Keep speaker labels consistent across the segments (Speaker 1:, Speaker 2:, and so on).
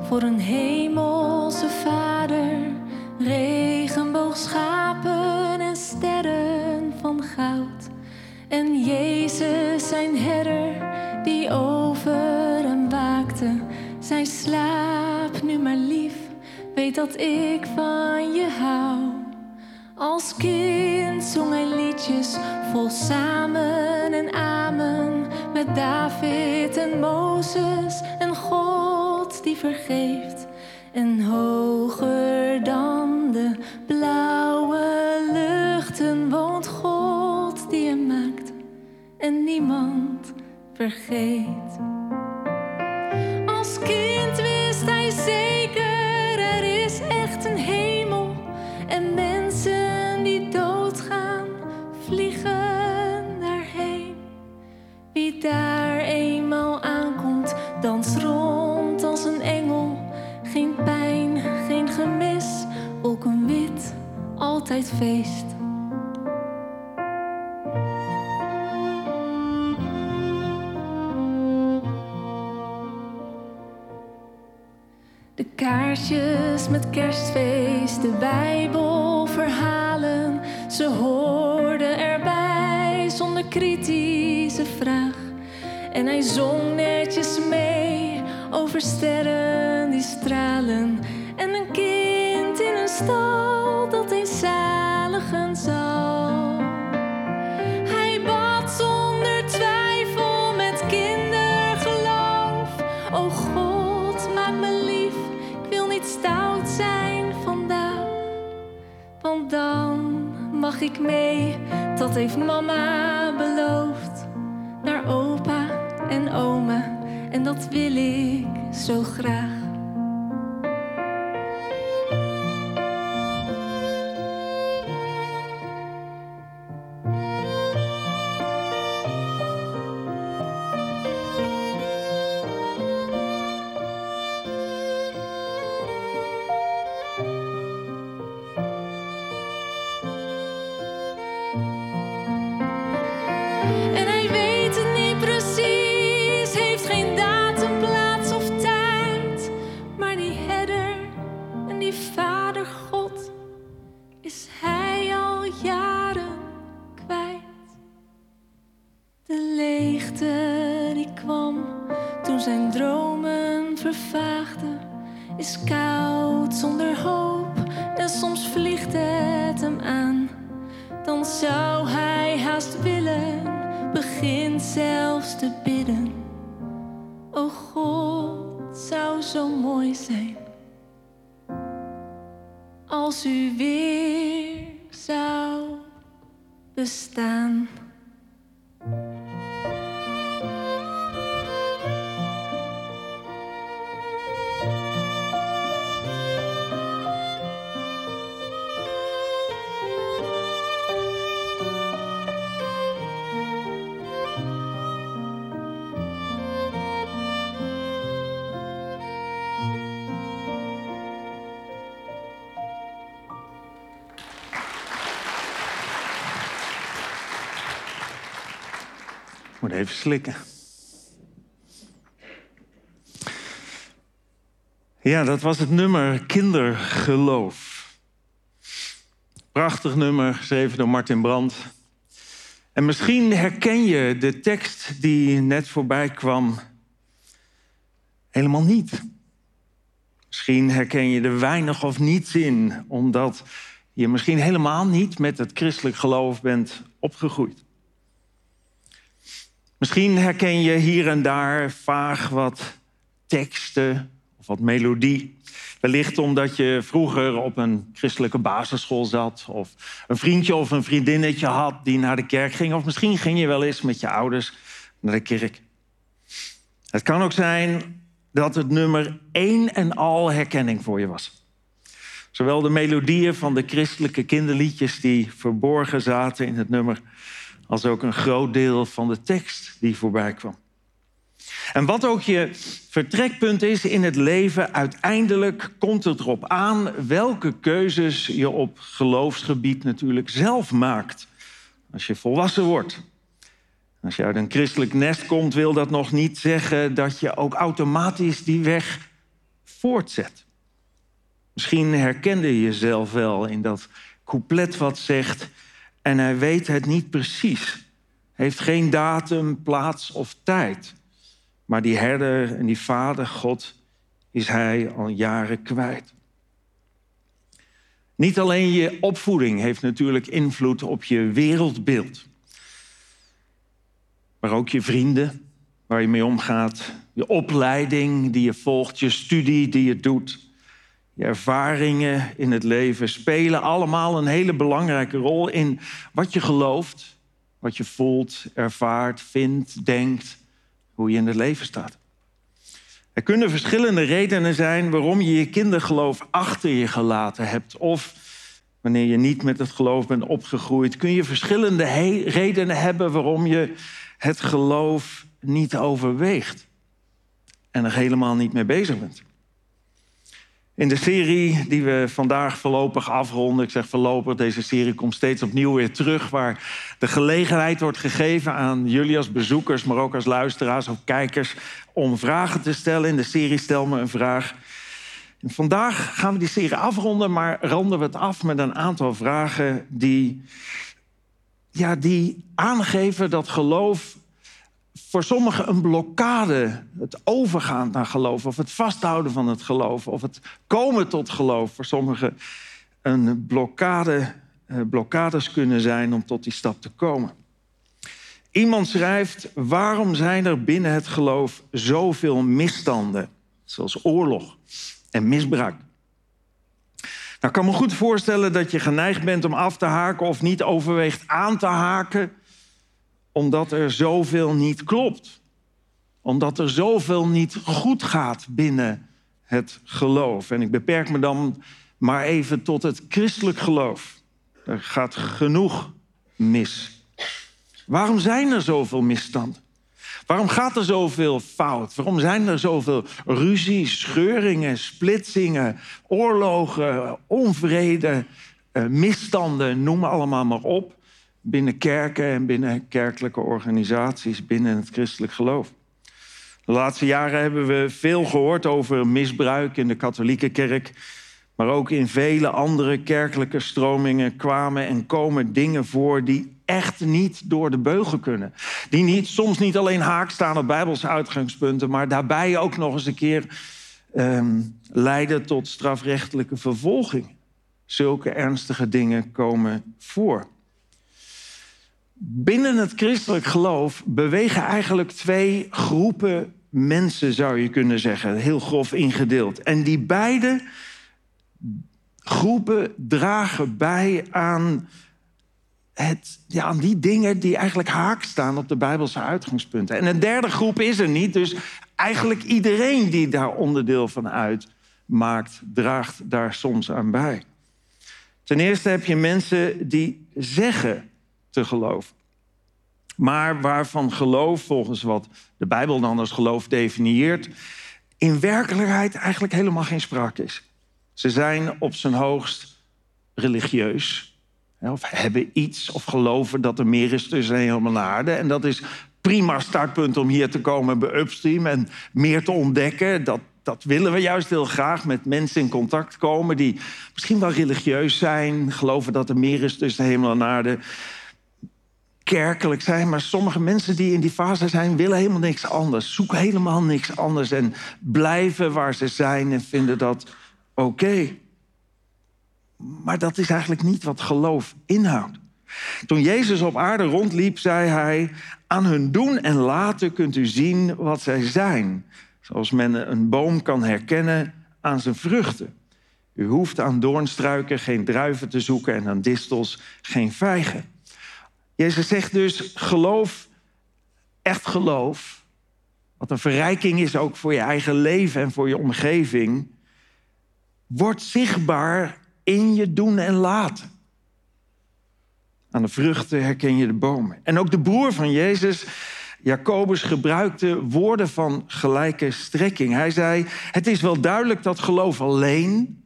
Speaker 1: voor een hemelse vader. Regenboogschapen en sterren van goud. En Jezus, zijn herder, die over hem waakte. Zij slaap nu maar lief, weet dat ik van God altijd. De kaarsjes met kerstfeest, de Bijbelverhalen, ze hoorden erbij zonder kritische vraag. En hij zong netjes mee over sterren die stralen. Heeft mama beloofd. Naar opa en oma, en dat wil ik zo graag. Leegte die kwam toen zijn dromen vervaagden, is koud zonder hoop en soms vliegt het hem aan. Dan zou hij haast willen, begint zelfs te bidden. O God, zou zo mooi zijn als u weer zou bestaan.
Speaker 2: Even slikken. Ja, dat was het nummer Kindergeloof. Prachtig nummer, geschreven door Martin Brandt. En misschien herken je de tekst die net voorbij kwam helemaal niet. Misschien herken je er weinig of niets in, omdat je misschien helemaal niet met het christelijk geloof bent opgegroeid. Misschien herken je hier en daar vaag wat teksten of wat melodie. Wellicht omdat je vroeger op een christelijke basisschool zat... of een vriendje of een vriendinnetje had die naar de kerk ging... of misschien ging je wel eens met je ouders naar de kerk. Het kan ook zijn dat het nummer één en al herkenning voor je was. Zowel de melodieën van de christelijke kinderliedjes... die verborgen zaten in het nummer als ook een groot deel van de tekst die voorbij kwam. En wat ook je vertrekpunt is in het leven, uiteindelijk komt het erop aan welke keuzes je op geloofsgebied natuurlijk zelf maakt als je volwassen wordt. Als je uit een christelijk nest komt, wil dat nog niet zeggen dat je ook automatisch die weg voortzet. Misschien herkende je jezelf wel in dat couplet wat zegt: En hij weet het niet precies. Heeft geen datum, plaats of tijd. Maar die herder en die vader, God, is hij al jaren kwijt. Niet alleen je opvoeding heeft natuurlijk invloed op je wereldbeeld. Maar ook je vrienden, waar je mee omgaat. Je opleiding die je volgt, je studie die je doet. Je ervaringen in het leven spelen allemaal een hele belangrijke rol in wat je gelooft, wat je voelt, ervaart, vindt, denkt, hoe je in het leven staat. Er kunnen verschillende redenen zijn waarom je je kindergeloof achter je gelaten hebt. Of wanneer je niet met het geloof bent opgegroeid, kun je verschillende redenen hebben waarom je het geloof niet overweegt. En er helemaal niet mee bezig bent. In de serie die we vandaag voorlopig afronden, ik zeg voorlopig, deze serie komt steeds opnieuw weer terug, waar de gelegenheid wordt gegeven aan jullie als bezoekers, maar ook als luisteraars of kijkers, om vragen te stellen. In de serie Stel me een vraag. En vandaag gaan we die serie afronden, maar ronden we het af met een aantal vragen die, ja, die aangeven dat geloof voor sommigen een blokkade, het overgaan naar geloof, of het vasthouden van het geloof, of het komen tot geloof, voor sommigen een blokkade, eh, blokkades kunnen zijn om tot die stap te komen. Iemand schrijft: waarom zijn er binnen het geloof zoveel misstanden, zoals oorlog en misbruik? Nou, ik kan me goed voorstellen dat je geneigd bent om af te haken of niet overweegt aan te haken omdat er zoveel niet klopt. Omdat er zoveel niet goed gaat binnen het geloof. En ik beperk me dan maar even tot het christelijk geloof. Er gaat genoeg mis. Waarom zijn er zoveel misstanden? Waarom gaat er zoveel fout? Waarom zijn er zoveel ruzies, scheuringen, splitsingen, oorlogen, onvrede, eh, misstanden, noem allemaal maar op? Binnen kerken en binnen kerkelijke organisaties, binnen het christelijk geloof. De laatste jaren hebben we veel gehoord over misbruik in de katholieke kerk. Maar ook in vele andere kerkelijke stromingen kwamen en komen dingen voor die echt niet door de beugel kunnen. Die niet, soms niet alleen haak staan op Bijbelse uitgangspunten, maar daarbij ook nog eens een keer ehm, leiden tot strafrechtelijke vervolging. Zulke ernstige dingen komen voor. Binnen het christelijk geloof bewegen eigenlijk twee groepen mensen, zou je kunnen zeggen, heel grof ingedeeld. En die beide groepen dragen bij aan, het, ja, aan die dingen die eigenlijk haak staan op de Bijbelse uitgangspunten. En een derde groep is er niet, dus eigenlijk iedereen die daar onderdeel van uitmaakt, draagt daar soms aan bij. Ten eerste heb je mensen die zeggen te geloven. Maar waarvan geloof, volgens wat de Bijbel dan als geloof definieert, in werkelijkheid eigenlijk helemaal geen sprake is. Ze zijn op zijn hoogst religieus. Of hebben iets of geloven dat er meer is tussen hemel en aarde. En dat is prima startpunt om hier te komen bij Upstream en meer te ontdekken. Dat, dat willen we juist heel graag met mensen in contact komen die misschien wel religieus zijn, geloven dat er meer is tussen hemel en aarde kerkelijk zijn, maar sommige mensen die in die fase zijn, willen helemaal niks anders. Zoeken helemaal niks anders en blijven waar ze zijn en vinden dat oké. Maar dat is eigenlijk niet wat geloof inhoudt. Toen Jezus op aarde rondliep, zei hij: Aan hun doen en laten kunt u zien wat zij zijn. Zoals men een boom kan herkennen aan zijn vruchten. U hoeft aan doornstruiken geen druiven te zoeken en aan distels geen vijgen. Jezus zegt dus, geloof, echt geloof, wat een verrijking is ook voor je eigen leven en voor je omgeving, wordt zichtbaar in je doen en laten. Aan de vruchten herken je de bomen. En ook de broer van Jezus, Jacobus, gebruikte woorden van gelijke strekking. Hij zei: Het is wel duidelijk dat geloof alleen,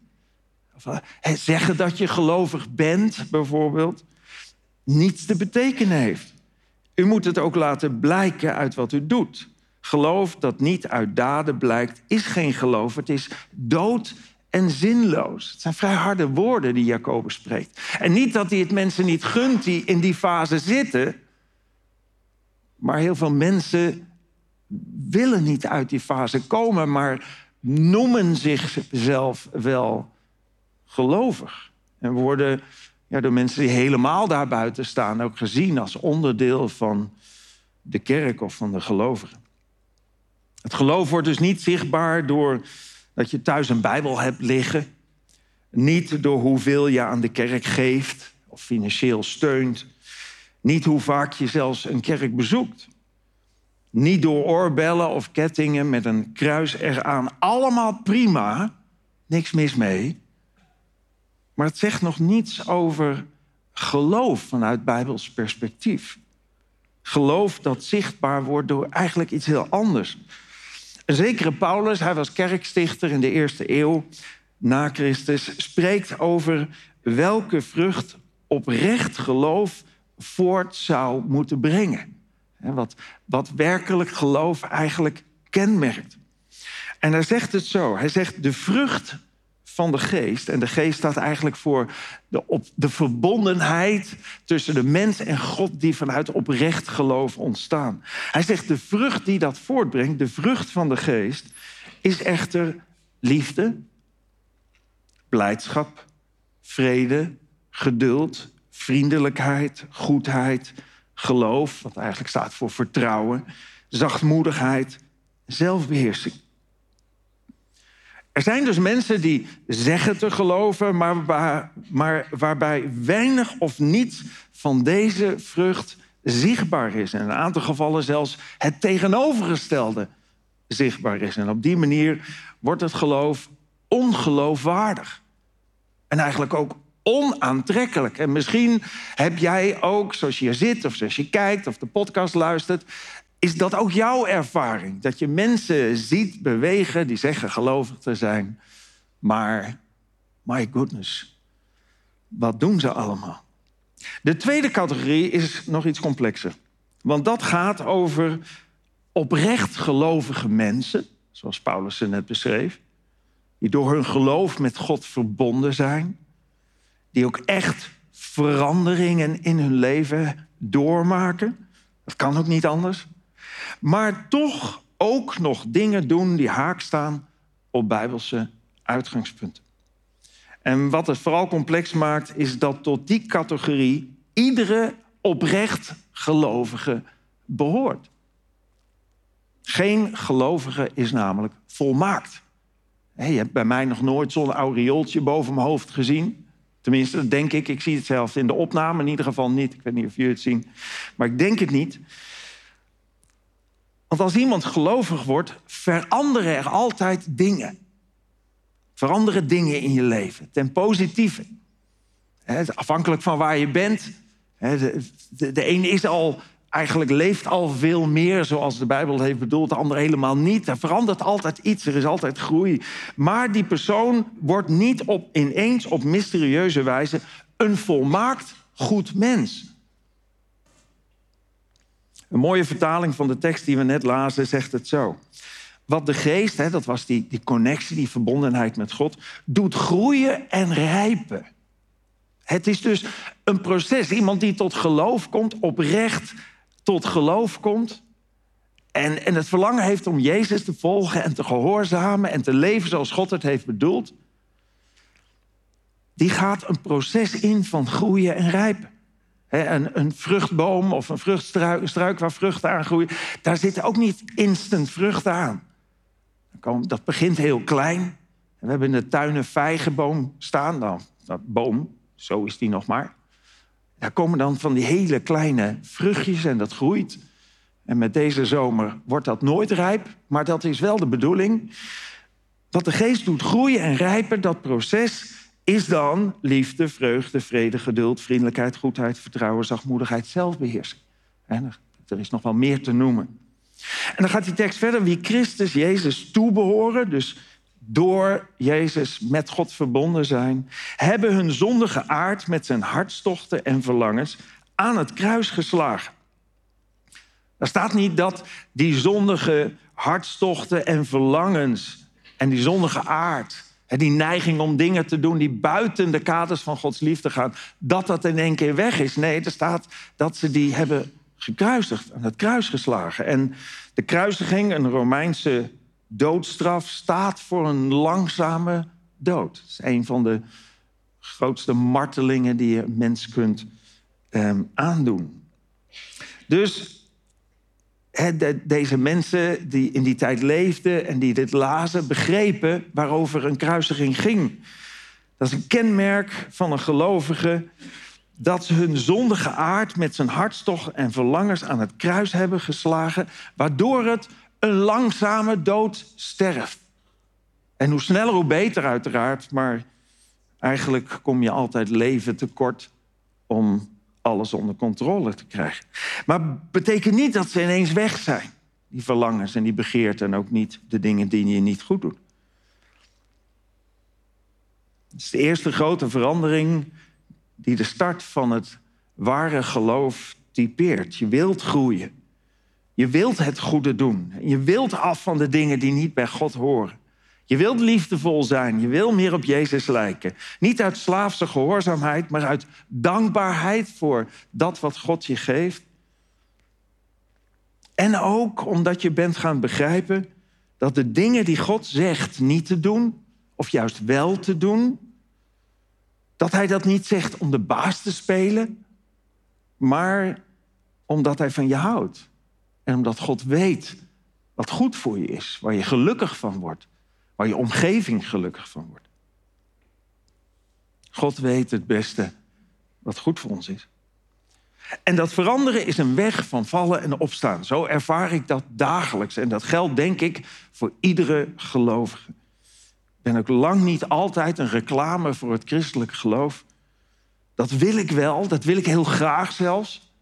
Speaker 2: of eh, zeggen dat je gelovig bent bijvoorbeeld, niets te betekenen heeft. U moet het ook laten blijken uit wat u doet. Geloof dat niet uit daden blijkt, is geen geloof. Het is dood en zinloos. Het zijn vrij harde woorden die Jacobus spreekt. En niet dat hij het mensen niet gunt die in die fase zitten. Maar heel veel mensen willen niet uit die fase komen, maar noemen zichzelf wel gelovig. En worden ja, door mensen die helemaal daarbuiten staan ook gezien als onderdeel van de kerk of van de gelovigen. Het geloof wordt dus niet zichtbaar door dat je thuis een Bijbel hebt liggen. Niet door hoeveel je aan de kerk geeft of financieel steunt. Niet hoe vaak je zelfs een kerk bezoekt. Niet door oorbellen of kettingen met een kruis eraan. Allemaal prima, niks mis mee. Maar het zegt nog niets over geloof vanuit Bijbels perspectief. Geloof dat zichtbaar wordt door eigenlijk iets heel anders. Een zekere Paulus, hij was kerkstichter in de eerste eeuw na Christus, spreekt over welke vrucht oprecht geloof voort zou moeten brengen. Wat, wat werkelijk geloof eigenlijk kenmerkt. En hij zegt het zo: hij zegt de vrucht van de geest. En de geest staat eigenlijk voor de, op, de verbondenheid tussen de mens en God die vanuit oprecht geloof ontstaan. Hij zegt de vrucht die dat voortbrengt, de vrucht van de geest, is echter liefde, blijdschap, vrede, geduld, vriendelijkheid, goedheid, geloof, wat eigenlijk staat voor vertrouwen, zachtmoedigheid, zelfbeheersing. Er zijn dus mensen die zeggen te geloven, maar, maar waarbij weinig of niets van deze vrucht zichtbaar is. En in een aantal gevallen zelfs het tegenovergestelde zichtbaar is. En op die manier wordt het geloof ongeloofwaardig. En eigenlijk ook onaantrekkelijk. En misschien heb jij ook, zoals je hier zit of zoals je kijkt of de podcast luistert, is dat ook jouw ervaring? Dat je mensen ziet bewegen die zeggen gelovig te zijn, maar my goodness, wat doen ze allemaal? De tweede categorie is nog iets complexer. Want dat gaat over oprecht gelovige mensen, zoals Paulus ze net beschreef, die door hun geloof met God verbonden zijn, die ook echt veranderingen in hun leven doormaken. Dat kan ook niet anders maar toch ook nog dingen doen die haak staan op bijbelse uitgangspunten. En wat het vooral complex maakt, is dat tot die categorie iedere oprecht gelovige behoort. Geen gelovige is namelijk volmaakt. Je hebt bij mij nog nooit zo'n aureooltje boven mijn hoofd gezien. Tenminste, denk ik. Ik zie het zelfs in de opname in ieder geval niet. Ik weet niet of jullie het zien. Maar ik denk het niet. Want als iemand gelovig wordt, veranderen er altijd dingen. Veranderen dingen in je leven, ten positieve. Afhankelijk van waar je bent. De, de, een is al, eigenlijk leeft al veel meer zoals de Bijbel heeft bedoeld, de ander helemaal niet. Er verandert altijd iets, er is altijd groei. Maar die persoon wordt niet op, ineens op mysterieuze wijze een volmaakt goed mens. Een mooie vertaling van de tekst die we net lazen zegt het zo. Wat de geest, hè, dat was die, die connectie, die verbondenheid met God, doet groeien en rijpen. Het is dus een proces. Iemand die tot geloof komt, oprecht tot geloof komt. En, en het verlangen heeft om Jezus te volgen en te gehoorzamen en te leven zoals God het heeft bedoeld. Die gaat een proces in van groeien en rijpen een, een, vruchtboom of een vruchtstruik waar vruchten aan groeien, daar zitten ook niet instant vruchten aan. Dat begint heel klein. We hebben in de tuin een vijgenboom staan. Nou, dat boom, zo is die nog maar. Daar komen dan van die hele kleine vruchtjes en dat groeit. En met deze zomer wordt dat nooit rijp, maar dat is wel de bedoeling. Wat de geest doet groeien en rijpen, dat proces, is dan liefde, vreugde, vrede, geduld, vriendelijkheid, goedheid, vertrouwen, zachtmoedigheid, zelfbeheersing. En er is nog wel meer te noemen. En dan gaat die tekst verder. Wie Christus Jezus toebehoren, dus door Jezus met God verbonden zijn, hebben hun zondige aard met zijn hartstochten en verlangens aan het kruis geslagen. Er staat niet dat die zondige hartstochten en verlangens en die zondige aard en die neiging om dingen te doen die buiten de kaders van Gods liefde gaan, dat dat in één keer weg is. Nee, er staat dat ze die hebben gekruisigd, aan het kruis geslagen. En de kruisiging, een Romeinse doodstraf, staat voor een langzame dood. Dat is een van de grootste martelingen die je mens kunt um, aandoen. Dus deze mensen die in die tijd leefden en die dit lazen, begrepen waarover een kruisiging ging. Dat is een kenmerk van een gelovige dat ze hun zondige aard met zijn hartstocht en verlangens aan het kruis hebben geslagen, waardoor het een langzame dood sterft. En hoe sneller, hoe beter uiteraard, maar eigenlijk kom je altijd leven tekort om alles onder controle te krijgen. Maar betekent niet dat ze ineens weg zijn, die verlangens en die begeerten en ook niet de dingen die je niet goed doet. Het is de eerste grote verandering die de start van het ware geloof typeert. Je wilt groeien. Je wilt het goede doen. Je wilt af van de dingen die niet bij God horen. Je wilt liefdevol zijn. Je wil meer op Jezus lijken. Niet uit slaafse gehoorzaamheid, maar uit dankbaarheid voor dat wat God je geeft. En ook omdat je bent gaan begrijpen dat de dingen die God zegt niet te doen, of juist wel te doen, dat Hij dat niet zegt om de baas te spelen, maar omdat Hij van je houdt. En omdat God weet wat goed voor je is, waar je gelukkig van wordt waar je omgeving gelukkig van wordt. God weet het beste wat goed voor ons is. En dat veranderen is een weg van vallen en opstaan. Zo ervaar ik dat dagelijks. En dat geldt, denk ik, voor iedere gelovige. Ik ben ook lang niet altijd een reclame voor het christelijk geloof. Dat wil ik wel, dat wil ik heel graag zelfs.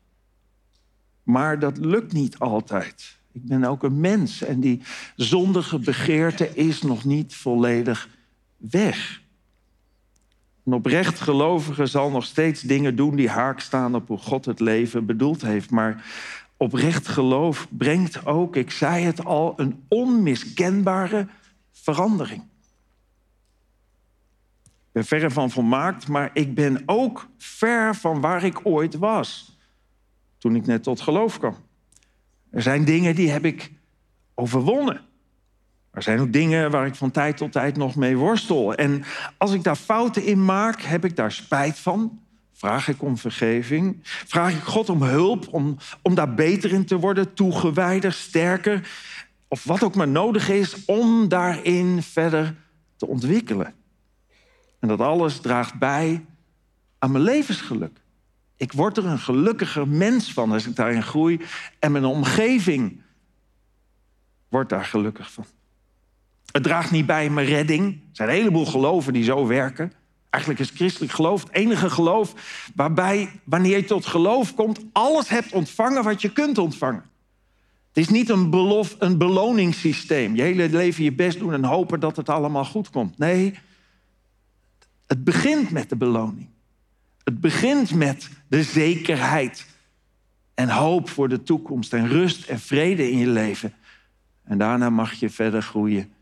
Speaker 2: Maar dat lukt niet altijd. Ik ben ook een mens en die zondige begeerte is nog niet volledig weg. Een oprecht gelovige zal nog steeds dingen doen die haak staan op hoe God het leven bedoeld heeft. Maar oprecht geloof brengt ook, ik zei het al, een onmiskenbare verandering. Ik ben verre van volmaakt, maar ik ben ook ver van waar ik ooit was toen ik net tot geloof kwam. Er zijn dingen die heb ik overwonnen. Er zijn ook dingen waar ik van tijd tot tijd nog mee worstel. En als ik daar fouten in maak, heb ik daar spijt van. Vraag ik om vergeving. Vraag ik God om hulp om, om daar beter in te worden, toegewijder, sterker. Of wat ook maar nodig is om daarin verder te ontwikkelen. En dat alles draagt bij aan mijn levensgeluk. Ik word er een gelukkiger mens van als ik daarin groei. En mijn omgeving wordt daar gelukkig van. Het draagt niet bij mijn redding. Er zijn een heleboel geloven die zo werken. Eigenlijk is christelijk geloof het enige geloof waarbij, wanneer je tot geloof komt, alles hebt ontvangen wat je kunt ontvangen. Het is niet een, belof, een beloningssysteem. Je hele leven je best doen en hopen dat het allemaal goed komt. Nee, het begint met de beloning. Het begint met de zekerheid en hoop voor de toekomst en rust en vrede in je leven. En daarna mag je verder groeien.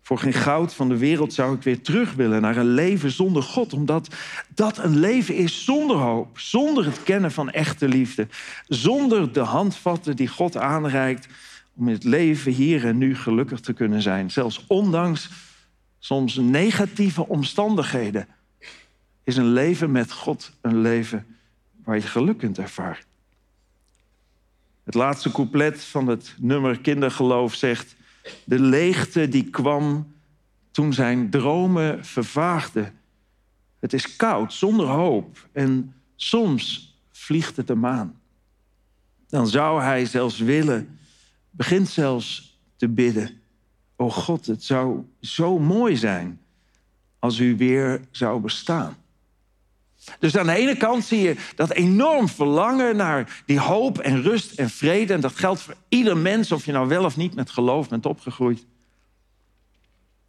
Speaker 2: Voor geen goud van de wereld zou ik weer terug willen naar een leven zonder God, omdat dat een leven is zonder hoop, zonder het kennen van echte liefde, zonder de handvatten die God aanreikt om in het leven hier en nu gelukkig te kunnen zijn, zelfs ondanks soms negatieve omstandigheden, is een leven met God een leven waar je geluk kunt ervaren. Het laatste couplet van het nummer Kindergeloof zegt: De leegte die kwam toen zijn dromen vervaagden. Het is koud, zonder hoop en soms vliegt het hem aan. Dan zou hij zelfs willen, begint zelfs te bidden. O God, het zou zo mooi zijn als u weer zou bestaan. Dus aan de ene kant zie je dat enorm verlangen naar die hoop en rust en vrede. En dat geldt voor ieder mens, of je nou wel of niet met geloof bent opgegroeid.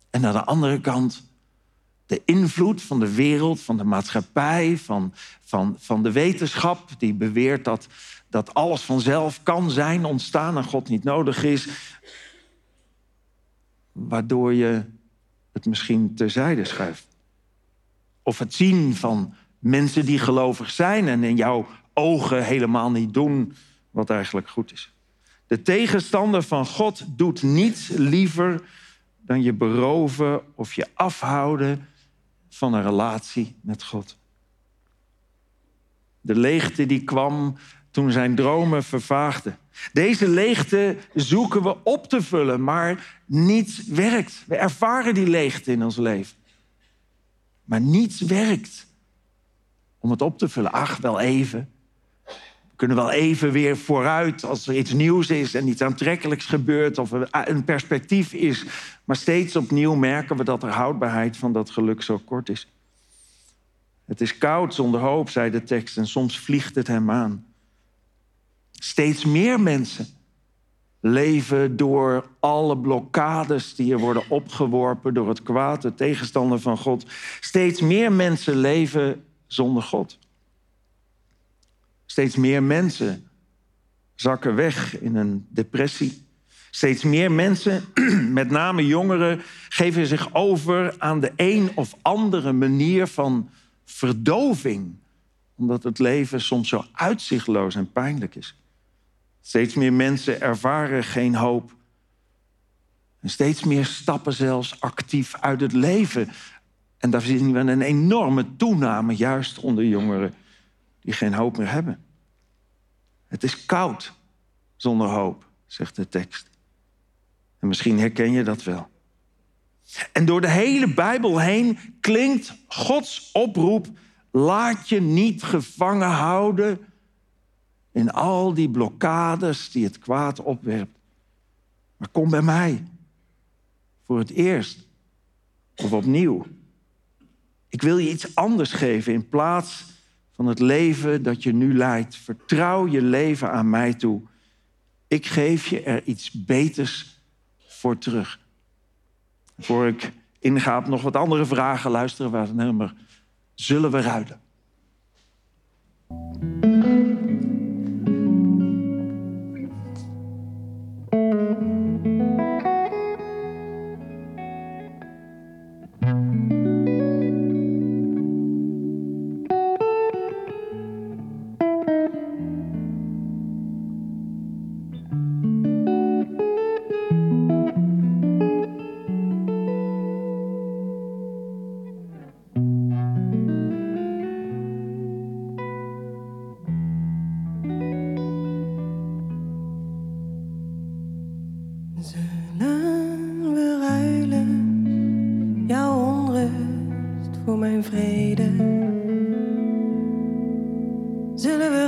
Speaker 2: En aan de andere kant de invloed van de wereld, van de maatschappij, van, van, van de wetenschap, die beweert dat, dat alles vanzelf kan zijn, ontstaan en God niet nodig is, waardoor je het misschien terzijde schuift. Of het zien van mensen die gelovig zijn en in jouw ogen helemaal niet doen wat eigenlijk goed is. De tegenstander van God doet niets liever dan je beroven of je afhouden van een relatie met God. De leegte die kwam toen zijn dromen vervaagden. Deze leegte zoeken we op te vullen, maar niets werkt. We ervaren die leegte in ons leven. Maar niets werkt om het op te vullen. Ach, wel even. We kunnen wel even weer vooruit als er iets nieuws is en iets aantrekkelijks gebeurt of een perspectief is. Maar steeds opnieuw merken we dat de houdbaarheid van dat geluk zo kort is. Het is koud zonder hoop, zei de tekst, en soms vliegt het hem aan. Steeds meer mensen leven door alle blokkades die er worden opgeworpen door het kwaad, de tegenstander van God. Steeds meer mensen leven zonder God. Steeds meer mensen zakken weg in een depressie. Steeds meer mensen, met name jongeren, geven zich over aan de een of andere manier van verdoving, omdat het leven soms zo uitzichtloos en pijnlijk is. Steeds meer mensen ervaren geen hoop. En steeds meer stappen zelfs actief uit het leven. En daar zien we een enorme toename, juist onder jongeren die geen hoop meer hebben. Het is koud zonder hoop, zegt de tekst. En misschien herken je dat wel. En door de hele Bijbel heen klinkt Gods oproep: laat je niet gevangen houden in al die blokkades die het kwaad opwerpt. Maar kom bij mij. Voor het eerst. Of opnieuw. Ik wil je iets anders geven in plaats van het leven dat je nu leidt. Vertrouw je leven aan mij toe. Ik geef je er iets beters voor terug. Voor ik inga op nog wat andere vragen, luisteren we naar nummer Zullen we ruilen?
Speaker 1: Deliver.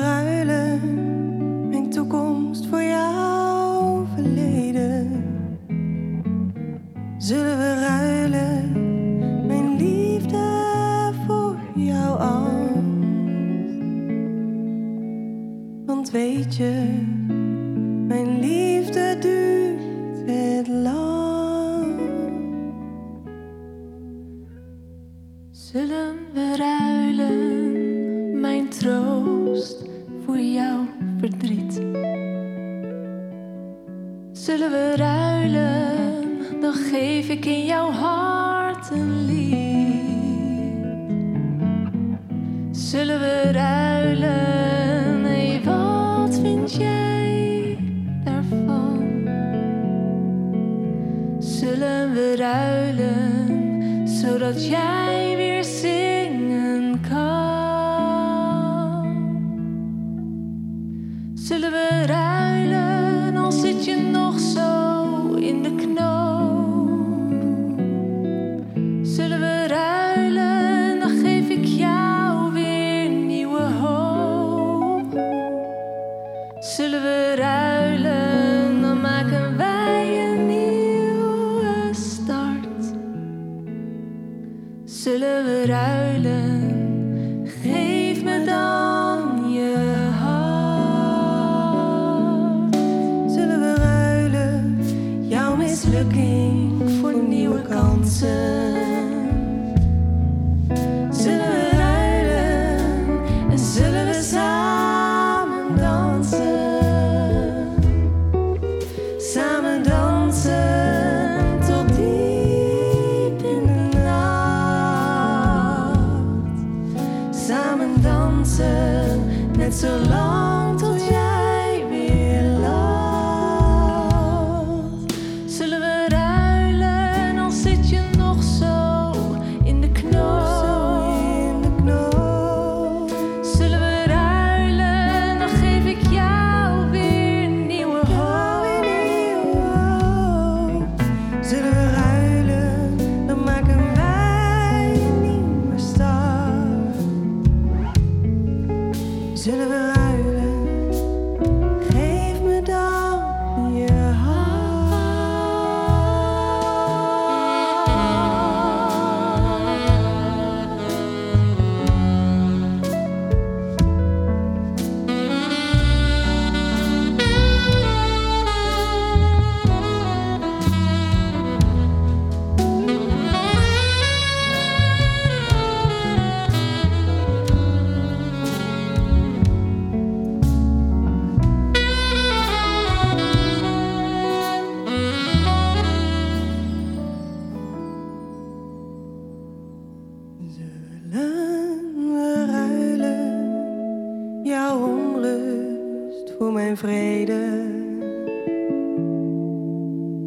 Speaker 3: Vrede.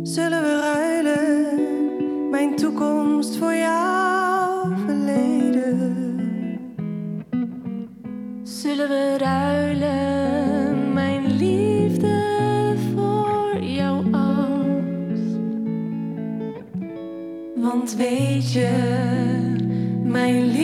Speaker 3: Zullen we ruilen, mijn toekomst voor jouw verleden?
Speaker 1: Zullen we ruilen, mijn liefde voor jouw angst? Want weet je, mijn liefde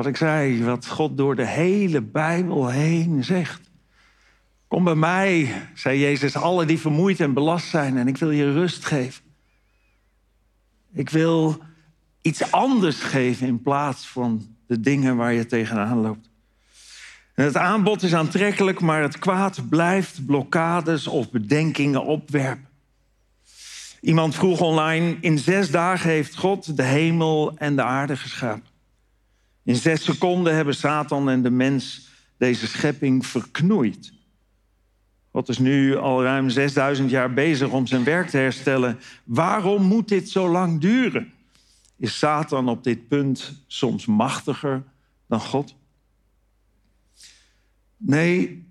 Speaker 2: wat ik zei, wat God door de hele Bijbel heen zegt. Kom bij mij, zei Jezus, alle die vermoeid en belast zijn, en ik wil je rust geven. Ik wil iets anders geven in plaats van de dingen waar je tegenaan loopt. En het aanbod is aantrekkelijk, maar het kwaad blijft blokkades of bedenkingen opwerpen. Iemand vroeg online: In zes dagen heeft God de hemel en de aarde geschapen. In zes seconden hebben Satan en de mens deze schepping verknoeid. God is nu al ruim 6000 jaar bezig om zijn werk te herstellen. Waarom moet dit zo lang duren? Is Satan op dit punt soms machtiger dan God? Nee,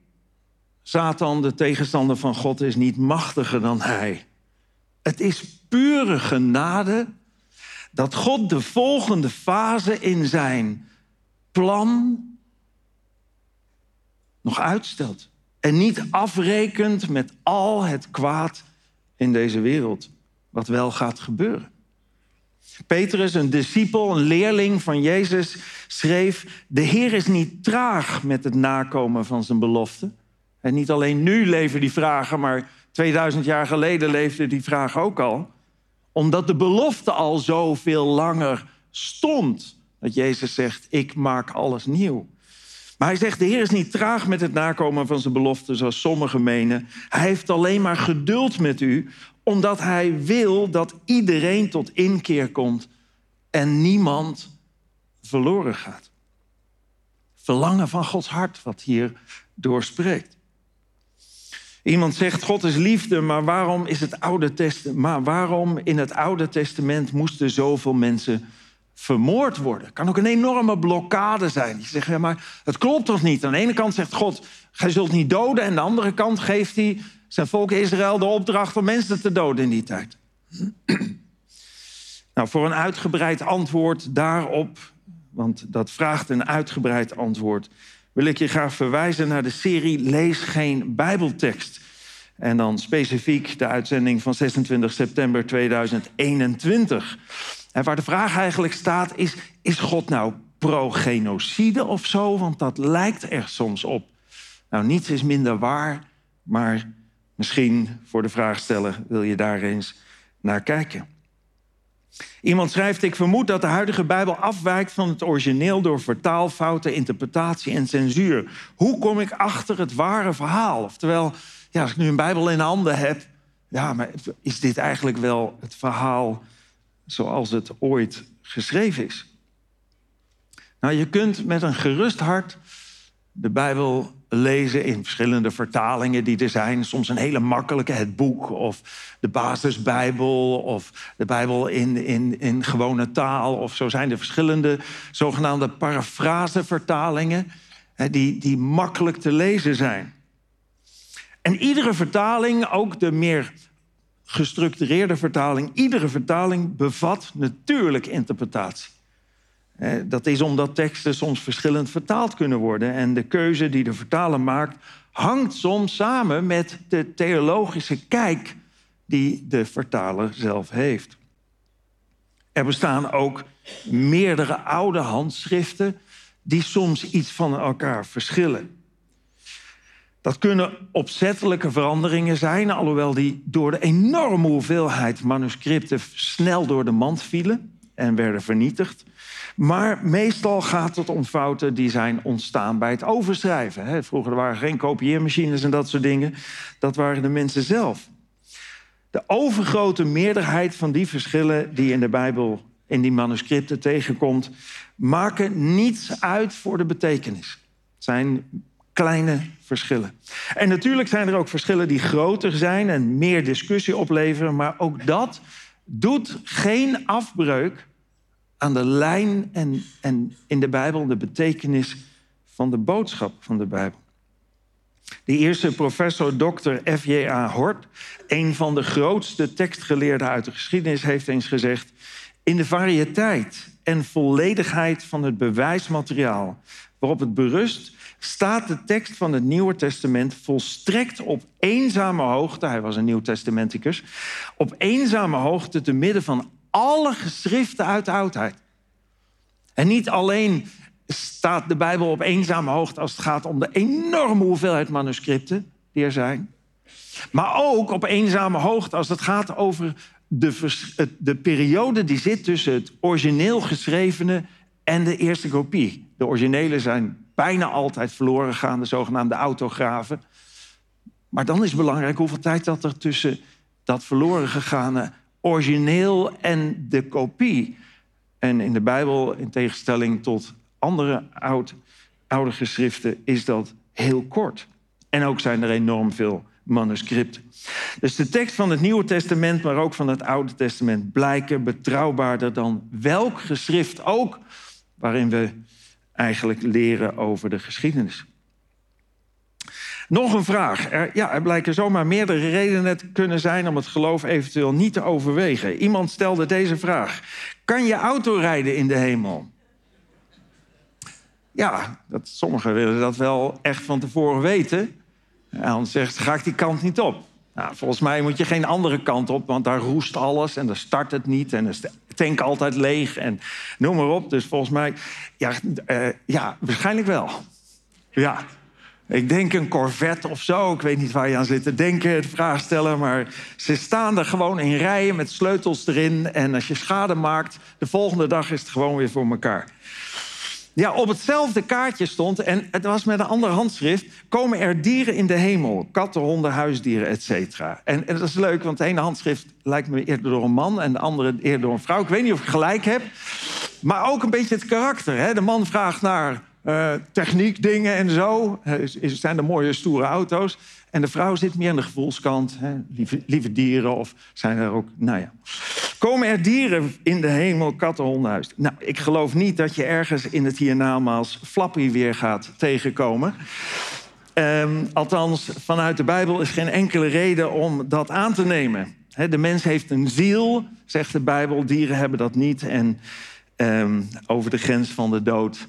Speaker 2: Satan, de tegenstander van God, is niet machtiger dan hij. Het is pure genade dat God de volgende fase in zijn plan nog uitstelt. En niet afrekent met al het kwaad in deze wereld, wat wel gaat gebeuren. Petrus, een discipel, een leerling van Jezus, schreef: De Heer is niet traag met het nakomen van zijn belofte. En niet alleen nu leven die vragen, maar 2000 jaar geleden leefde die vraag ook al. Omdat de belofte al zoveel langer stond. Dat Jezus zegt: Ik maak alles nieuw. Maar hij zegt: De Heer is niet traag met het nakomen van zijn belofte, zoals sommigen menen. Hij heeft alleen maar geduld met u, omdat hij wil dat iedereen tot inkeer komt en niemand verloren gaat. Verlangen van Gods hart, wat hier doorspreekt. Iemand zegt: God is liefde, maar waarom, is het Oude Testament, maar waarom in het Oude Testament moesten zoveel mensen vermoord worden? Kan ook een enorme blokkade zijn. Je zegt: ja, maar het klopt toch niet? Aan de ene kant zegt God: Gij zult niet doden, en aan de andere kant geeft hij zijn volk Israël de opdracht om mensen te doden in die tijd. nou, voor een uitgebreid antwoord daarop, want dat vraagt een uitgebreid antwoord, wil ik je graag verwijzen naar de serie Lees geen Bijbeltekst. En dan specifiek de uitzending van 26 september 2021. Waar de vraag eigenlijk staat is, is God nou pro-genocide of zo? Want dat lijkt er soms op. Nou, niets is minder waar, maar misschien voor de vraagsteller wil je daar eens naar kijken. Iemand schrijft: Ik vermoed dat de huidige Bijbel afwijkt van het origineel door vertaalfouten, interpretatie en censuur. Hoe kom ik achter het ware verhaal? Oftewel, ja, als ik nu een Bijbel in handen heb, ja, maar is dit eigenlijk wel het verhaal zoals het ooit geschreven is? Nou, je kunt met een gerust hart de Bijbel lezen in verschillende vertalingen die er zijn. Soms een hele makkelijke, het boek of de basisbijbel of de Bijbel in, in, in gewone taal. Of zo zijn er verschillende zogenaamde parafrasevertalingen die, die makkelijk te lezen zijn. En iedere vertaling, ook de meer gestructureerde vertaling, iedere vertaling bevat natuurlijk interpretatie. Dat is omdat teksten soms verschillend vertaald kunnen worden. En de keuze die de vertaler maakt, hangt soms samen met de theologische kijk die de vertaler zelf heeft. Er bestaan ook meerdere oude handschriften die soms iets van elkaar verschillen. Dat kunnen opzettelijke veranderingen zijn, alhoewel die door de enorme hoeveelheid manuscripten snel door de mand vielen. en werden vernietigd. Maar meestal gaat het om fouten die zijn ontstaan bij het overschrijven. Vroeger waren er geen kopieermachines en dat soort dingen. Dat waren de mensen zelf. De overgrote meerderheid van die verschillen die in de Bijbel, in die manuscripten tegenkomt, maken niets uit voor de betekenis. Het zijn kleine verschillen. En natuurlijk zijn er ook verschillen die groter zijn en meer discussie opleveren, maar ook dat doet geen afbreuk aan de lijn en, en in de Bijbel de betekenis van de boodschap van de Bijbel. De eerste professor Dr. F.J.A. Hort, een van de grootste tekstgeleerden uit de geschiedenis, heeft eens gezegd: In de variëteit en volledigheid van het bewijsmateriaal waarop het berust, staat de tekst van het Nieuwe Testament volstrekt op eenzame hoogte. Hij was een Nieuw-Testamenticus. Op eenzame hoogte te midden van alle geschriften uit de oudheid. En niet alleen staat de Bijbel op eenzame hoogte als het gaat om de enorme hoeveelheid manuscripten die er zijn. Maar ook op eenzame hoogte als het gaat over de, de periode die zit tussen het origineel geschrevene en de eerste kopie. De originele zijn bijna altijd verloren gegaan, de zogenaamde autografen. Maar dan is belangrijk hoeveel tijd dat er tussen dat verloren gegane origineel en de kopie. En in de Bijbel, in tegenstelling tot andere oud, oude geschriften, is dat heel kort. En ook zijn er enorm veel manuscripten. Dus de tekst van het Nieuwe Testament, maar ook van het Oude Testament, blijken betrouwbaarder dan welk geschrift ook waarin we eigenlijk leren over de geschiedenis. Nog een vraag. Er, ja, er blijken zomaar meerdere redenen te kunnen zijn om het geloof eventueel niet te overwegen. Iemand stelde deze vraag: Kan je autorijden in de hemel? Ja, dat, sommigen willen dat wel echt van tevoren weten. En dan zegt ze, ga ik die kant niet op. Nou, volgens mij moet je geen andere kant op, want daar roest alles en dan start het niet en is de tank altijd leeg en noem maar op. Dus volgens mij, ja, eh, ja waarschijnlijk wel. Ja, ik denk een Corvette of zo. Ik weet niet waar je aan zit te denken, de vraag stellen. Maar ze staan er gewoon in rijen met sleutels erin. En als je schade maakt, de volgende dag is het gewoon weer voor elkaar. Ja, op hetzelfde kaartje stond, en het was met een ander handschrift... komen er dieren in de hemel. Katten, honden, huisdieren, et cetera. En, en dat is leuk, want het ene handschrift lijkt me eerder door een man... en de andere eerder door een vrouw. Ik weet niet of ik gelijk heb. Maar ook een beetje het karakter. Hè? De man vraagt naar uh, techniek, dingen en zo. Uh, zijn er mooie, stoere auto's. En de vrouw zit meer aan de gevoelskant. Hè? Lieve, lieve, dieren of zijn er ook... Nou ja. Komen er dieren in de hemel, katten, honden? Nou, ik geloof niet dat je ergens in het hiernamaals Flappy weer gaat tegenkomen. Um, althans, vanuit de Bijbel is geen enkele reden om dat aan te nemen. De mens heeft een ziel, zegt de Bijbel. Dieren hebben dat niet. En um, over de grens van de dood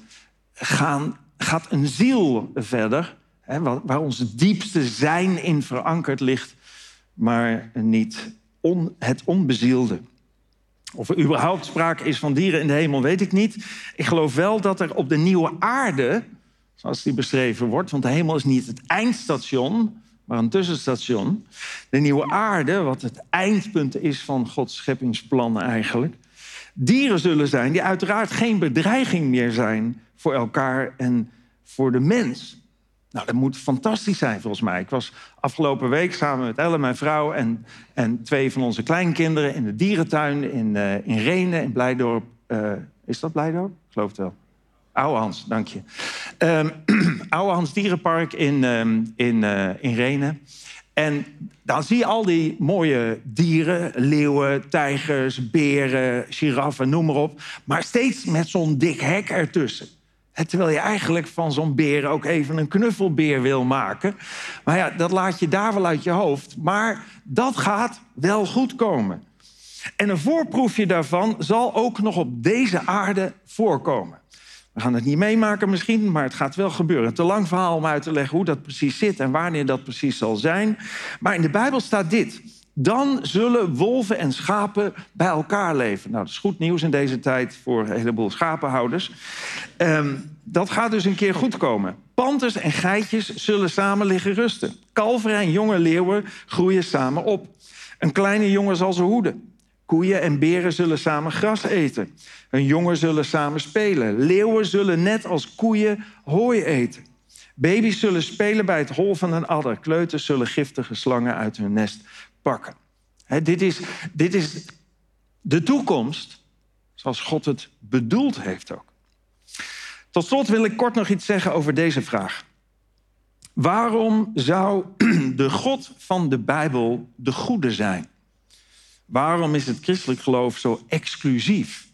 Speaker 2: gaan, gaat een ziel verder... He, waar ons diepste zijn in verankerd ligt... maar niet on, het onbezielde. Of er überhaupt sprake is van dieren in de hemel, weet ik niet. Ik geloof wel dat er op de nieuwe aarde, zoals die beschreven wordt... want de hemel is niet het eindstation, maar een tussenstation. De nieuwe aarde, wat het eindpunt is van Gods scheppingsplan eigenlijk... dieren zullen zijn die uiteraard geen bedreiging meer zijn... voor elkaar en voor de mens... Nou, dat moet fantastisch zijn volgens mij. Ik was afgelopen week samen met Elle, mijn vrouw... en, en twee van onze kleinkinderen in de dierentuin in, uh, in Renen, in Blijdorp. Uh, is dat Blijdorp? Ik geloof het wel. Oude Hans, dank je. Um, Dierenpark in, um, in, uh, in Renen. En dan zie je al die mooie dieren. Leeuwen, tijgers, beren, giraffen, noem maar op. Maar steeds met zo'n dik hek ertussen. Terwijl je eigenlijk van zo'n beer ook even een knuffelbeer wil maken. Maar ja, dat laat je daar wel uit je hoofd. Maar dat gaat wel goed komen. En een voorproefje daarvan zal ook nog op deze aarde voorkomen. We gaan het niet meemaken misschien, maar het gaat wel gebeuren. Te lang verhaal om uit te leggen hoe dat precies zit en wanneer dat precies zal zijn. Maar in de Bijbel staat dit. Dan zullen wolven en schapen bij elkaar leven. Nou, dat is goed nieuws in deze tijd voor een heleboel schapenhouders. Um, dat gaat dus een keer goed komen. Panters en geitjes zullen samen liggen rusten. Kalveren en jonge leeuwen groeien samen op. Een kleine jongen zal ze hoeden. Koeien en beren zullen samen gras eten. Hun jongen zullen samen spelen. Leeuwen zullen net als koeien hooi eten. Baby's zullen spelen bij het hol van een adder. Kleuters zullen giftige slangen uit hun nest pakken. dit, is, dit is de toekomst zoals God het bedoeld heeft ook. Tot slot wil ik kort nog iets zeggen over deze vraag. Waarom zou de God van de Bijbel de goede zijn? Waarom is het christelijk geloof zo exclusief?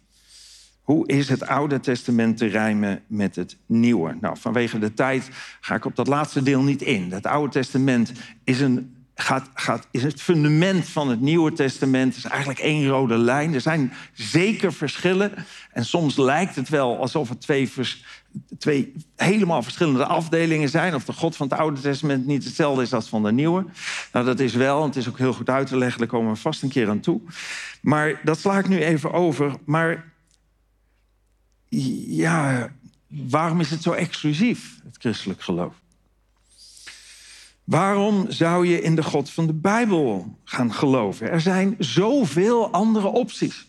Speaker 2: Hoe is het Oude Testament te rijmen met het Nieuwe? Nou, vanwege de tijd ga ik op dat laatste deel niet in. Het Oude Testament is een gaat, gaat, is het fundament van het Nieuwe Testament. is eigenlijk één rode lijn. Er zijn zeker verschillen. En soms lijkt het wel alsof het twee, twee helemaal verschillende afdelingen zijn. Of de God van het Oude Testament niet hetzelfde is als van de Nieuwe. Nou, dat is wel. En het is ook heel goed uit te leggen. Daar komen we vast een keer aan toe. Maar dat sla ik nu even over. Maar ja, waarom is het zo exclusief, het christelijk geloof? Waarom zou je in de God van de Bijbel gaan geloven? Er zijn zoveel andere opties.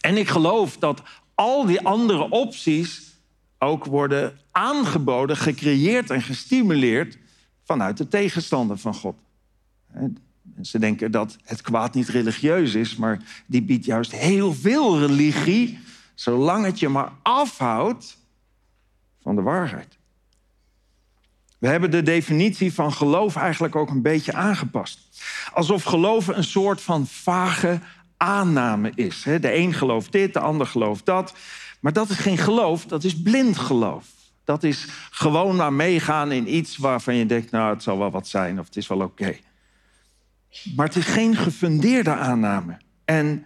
Speaker 2: En ik geloof dat al die andere opties ook worden aangeboden, gecreëerd en gestimuleerd vanuit de tegenstander van God. Ze denken dat het kwaad niet religieus is, maar die biedt juist heel veel religie, zolang het je maar afhoudt van de waarheid. We hebben de definitie van geloof eigenlijk ook een beetje aangepast. Alsof geloven een soort van vage aanname is. De een gelooft dit, de ander gelooft dat. Maar dat is geen geloof, dat is blind geloof. Dat is gewoon maar meegaan in iets waarvan je denkt, nou, het zal wel wat zijn of het is wel oké. Maar het is geen gefundeerde aanname. En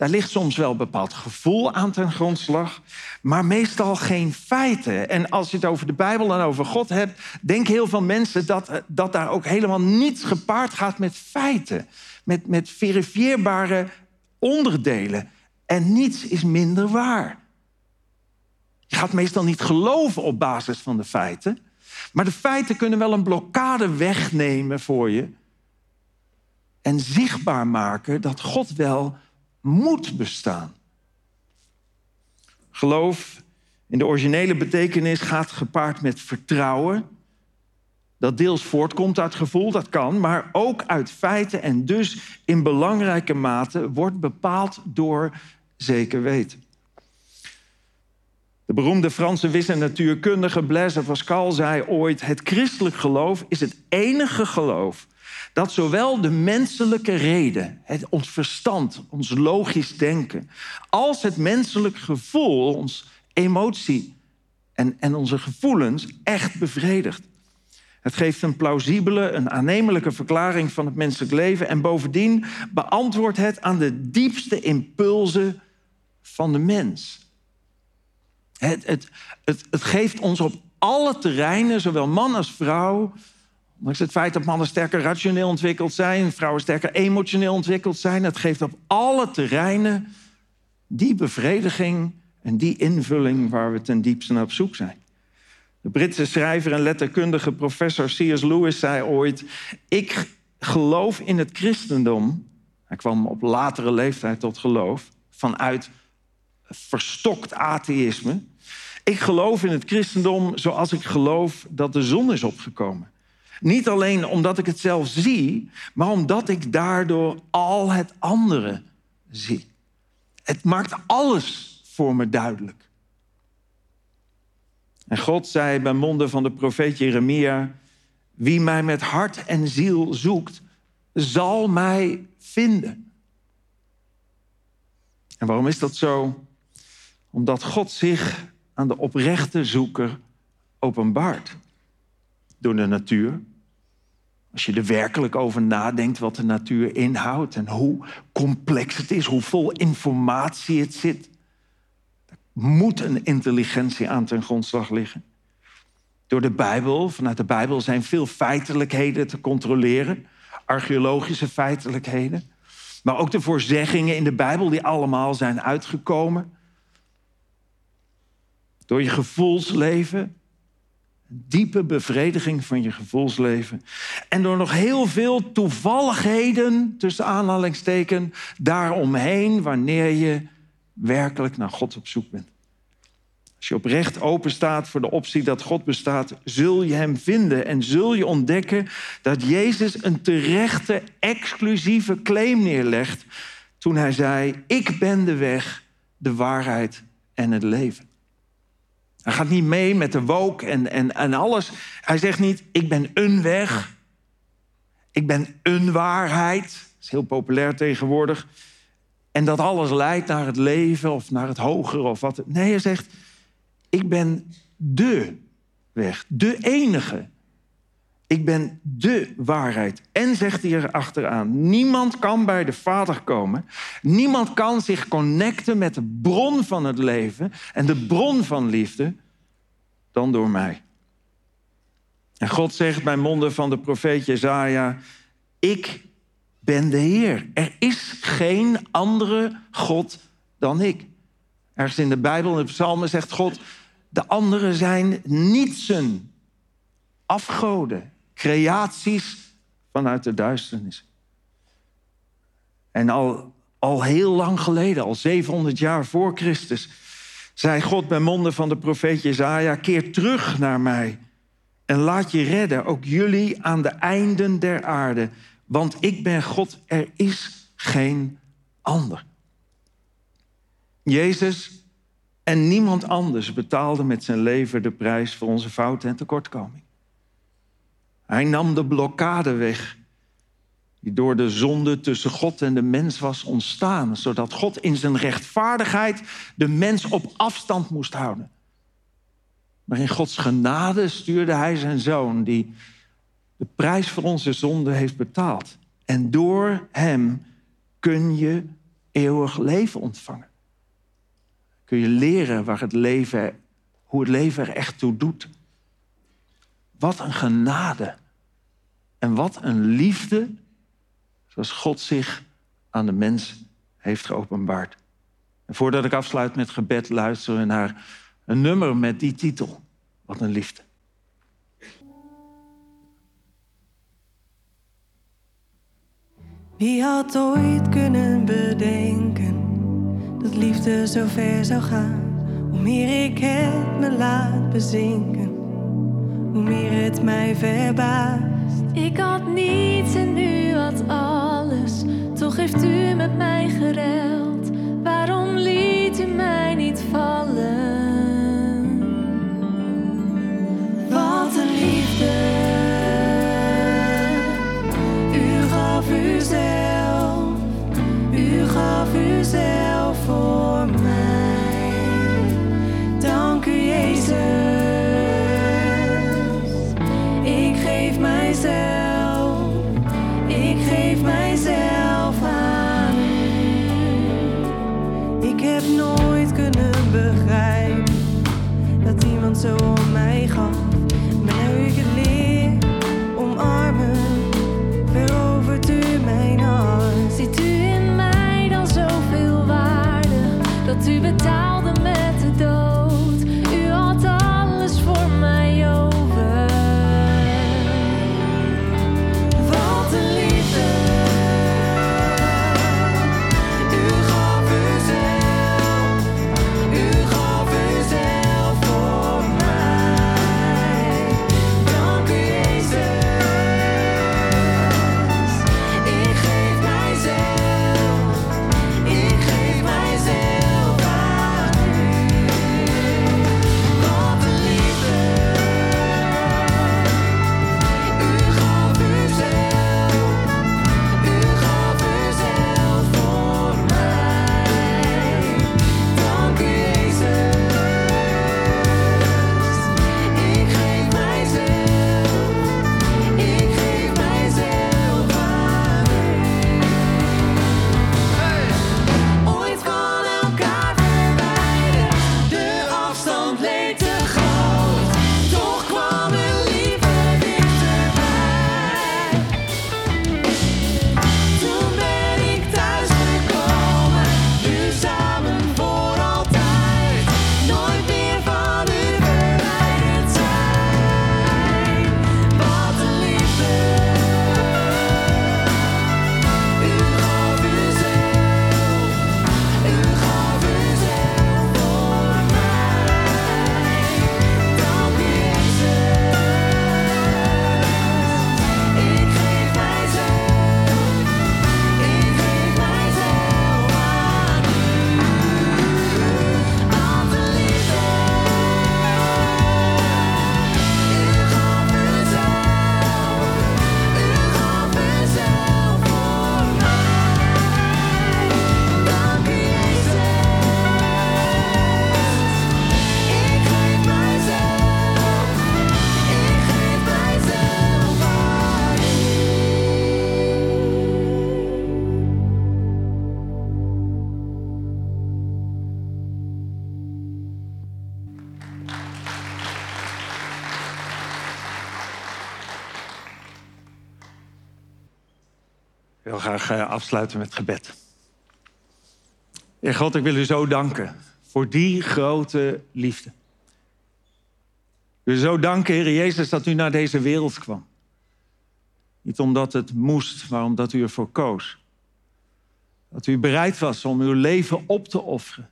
Speaker 2: daar ligt soms wel een bepaald gevoel aan ten grondslag, maar meestal geen feiten. En als je het over de Bijbel en over God hebt, denken heel veel mensen dat, dat daar ook helemaal niets gepaard gaat met feiten, met, met verifieerbare onderdelen. En niets is minder waar. Je gaat meestal niet geloven op basis van de feiten, maar de feiten kunnen wel een blokkade wegnemen voor je en zichtbaar maken dat God wel moet bestaan. Geloof in de originele betekenis gaat gepaard met vertrouwen. Dat deels voortkomt uit gevoel, dat kan, maar ook uit feiten en dus in belangrijke mate wordt bepaald door zeker weten. De beroemde Franse wis- en natuurkundige Blaise Pascal zei ooit: Het christelijk geloof is het enige geloof dat zowel de menselijke reden, het, ons verstand, ons logisch denken, als het menselijk gevoel, ons emotie en, en onze gevoelens echt bevredigt. Het geeft een plausibele, een aannemelijke verklaring van het menselijk leven en bovendien beantwoordt het aan de diepste impulsen van de mens. Het, het, het, het geeft ons op alle terreinen, zowel man als vrouw, Ondanks het feit dat mannen sterker rationeel ontwikkeld zijn, vrouwen sterker emotioneel ontwikkeld zijn, het geeft op alle terreinen die bevrediging en die invulling waar we ten diepste naar op zoek zijn. De Britse schrijver en letterkundige professor C.S. Lewis zei ooit: Ik geloof in het christendom. Hij kwam op latere leeftijd tot geloof vanuit verstokt atheïsme. Ik geloof in het christendom zoals ik geloof dat de zon is opgekomen. Niet alleen omdat ik het zelf zie, maar omdat ik daardoor al het andere zie. Het maakt alles voor me duidelijk. En God zei bij monden van de profeet Jeremia: Wie mij met hart en ziel zoekt, zal mij vinden. En waarom is dat zo? Omdat God zich aan de oprechte zoeker openbaart. Door de natuur, als je er werkelijk over nadenkt wat de natuur inhoudt en hoe complex het is, hoe vol informatie het zit, moet een intelligentie aan ten grondslag liggen. Door de Bijbel, vanuit de Bijbel zijn veel feitelijkheden te controleren, archeologische feitelijkheden, maar ook de voorzeggingen in de Bijbel die allemaal zijn uitgekomen. Door je gevoelsleven diepe bevrediging van je gevoelsleven. En door nog heel veel toevalligheden, tussen aanhalingsteken, daaromheen, wanneer je werkelijk naar God op zoek bent. Als je oprecht open staat voor de optie dat God bestaat, zul je Hem vinden en zul je ontdekken dat Jezus een terechte, exclusieve claim neerlegt toen Hij zei, ik ben de weg, de waarheid en het leven. Hij gaat niet mee met de woke en, en, en alles. Hij zegt niet, ik ben een weg. Ik ben een waarheid. Dat is heel populair tegenwoordig. En dat alles leidt naar het leven of naar het hogere of wat. Nee, hij zegt, ik ben de weg, de enige. Ik ben de waarheid. En zegt hij er achteraan: niemand kan bij de Vader komen. Niemand kan zich connecten met de bron van het leven en de bron van liefde dan door mij. En God zegt bij monden van de profeet Jezaja: Ik ben de Heer. Er is geen andere God dan ik. Ergens in de Bijbel, in de psalmen, zegt God... de anderen zijn nietsen, afgoden, creaties vanuit de duisternis. En al, al heel lang geleden, al 700 jaar voor Christus... zei God bij monden van de profeet Jezaja... keer terug naar mij en laat je redden, ook jullie aan de einden der aarde... Want ik ben God, er is geen ander. Jezus en niemand anders betaalde met zijn leven de prijs voor onze fouten en tekortkoming. Hij nam de blokkade weg die door de zonde tussen God en de mens was ontstaan, zodat God in zijn rechtvaardigheid de mens op afstand moest houden. Maar in Gods genade stuurde hij zijn zoon, die de prijs voor onze zonde heeft betaald. En door Hem kun je eeuwig leven ontvangen. Kun je leren waar het leven, hoe het leven er echt toe doet. Wat een genade. En wat een liefde, zoals God zich aan de mens heeft geopenbaard. En voordat ik afsluit met gebed, luisteren we naar een nummer met die titel. Wat een liefde.
Speaker 1: Wie had ooit kunnen bedenken dat liefde zo ver zou gaan? Hoe meer ik het me laat bezinken, hoe meer het mij verbaast.
Speaker 4: Ik had niets en u had alles, toch heeft u met mij gereld. Waarom liet u mij niet vallen?
Speaker 1: Wat een liefde.
Speaker 2: Graag eh, afsluiten met gebed. Heer God, ik wil u zo danken voor die grote liefde. U zo danken, Heer Jezus, dat u naar deze wereld kwam. Niet omdat het moest, maar omdat u ervoor koos. Dat u bereid was om uw leven op te offeren.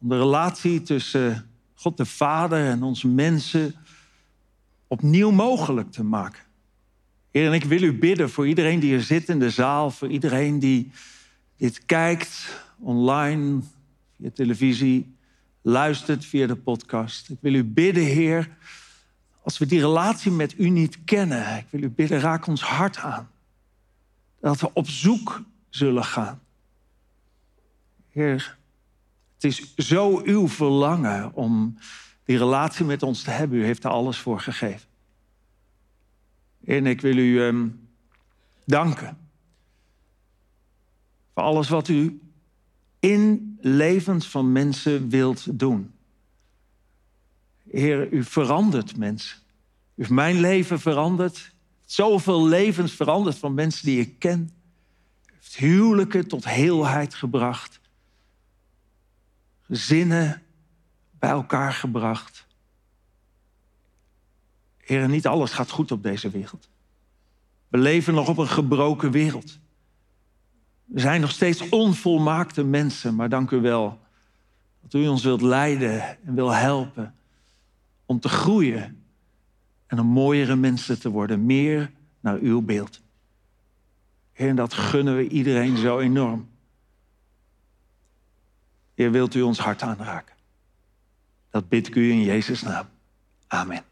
Speaker 2: Om de relatie tussen God de Vader en onze mensen opnieuw mogelijk te maken. Heer, en ik wil u bidden voor iedereen die er zit in de zaal, voor iedereen die dit kijkt online, via televisie, luistert via de podcast. Ik wil u bidden, Heer, als we die relatie met u niet kennen, ik wil u bidden, raak ons hart aan. Dat we op zoek zullen gaan. Heer, het is zo uw verlangen om die relatie met ons te hebben. U heeft er alles voor gegeven. En ik wil u um, danken voor alles wat u in levens van mensen wilt doen. Heer, u verandert mensen. U heeft mijn leven veranderd. Zoveel levens veranderd van mensen die ik ken. U heeft huwelijken tot heelheid gebracht. Gezinnen bij elkaar gebracht. Heer, niet alles gaat goed op deze wereld. We leven nog op een gebroken wereld. We zijn nog steeds onvolmaakte mensen, maar dank u wel dat u ons wilt leiden en wil helpen om te groeien en een mooiere mensen te worden, meer naar uw beeld. Heer, dat gunnen we iedereen zo enorm. Heer, wilt u ons hart aanraken? Dat bid ik u in Jezus' naam. Amen.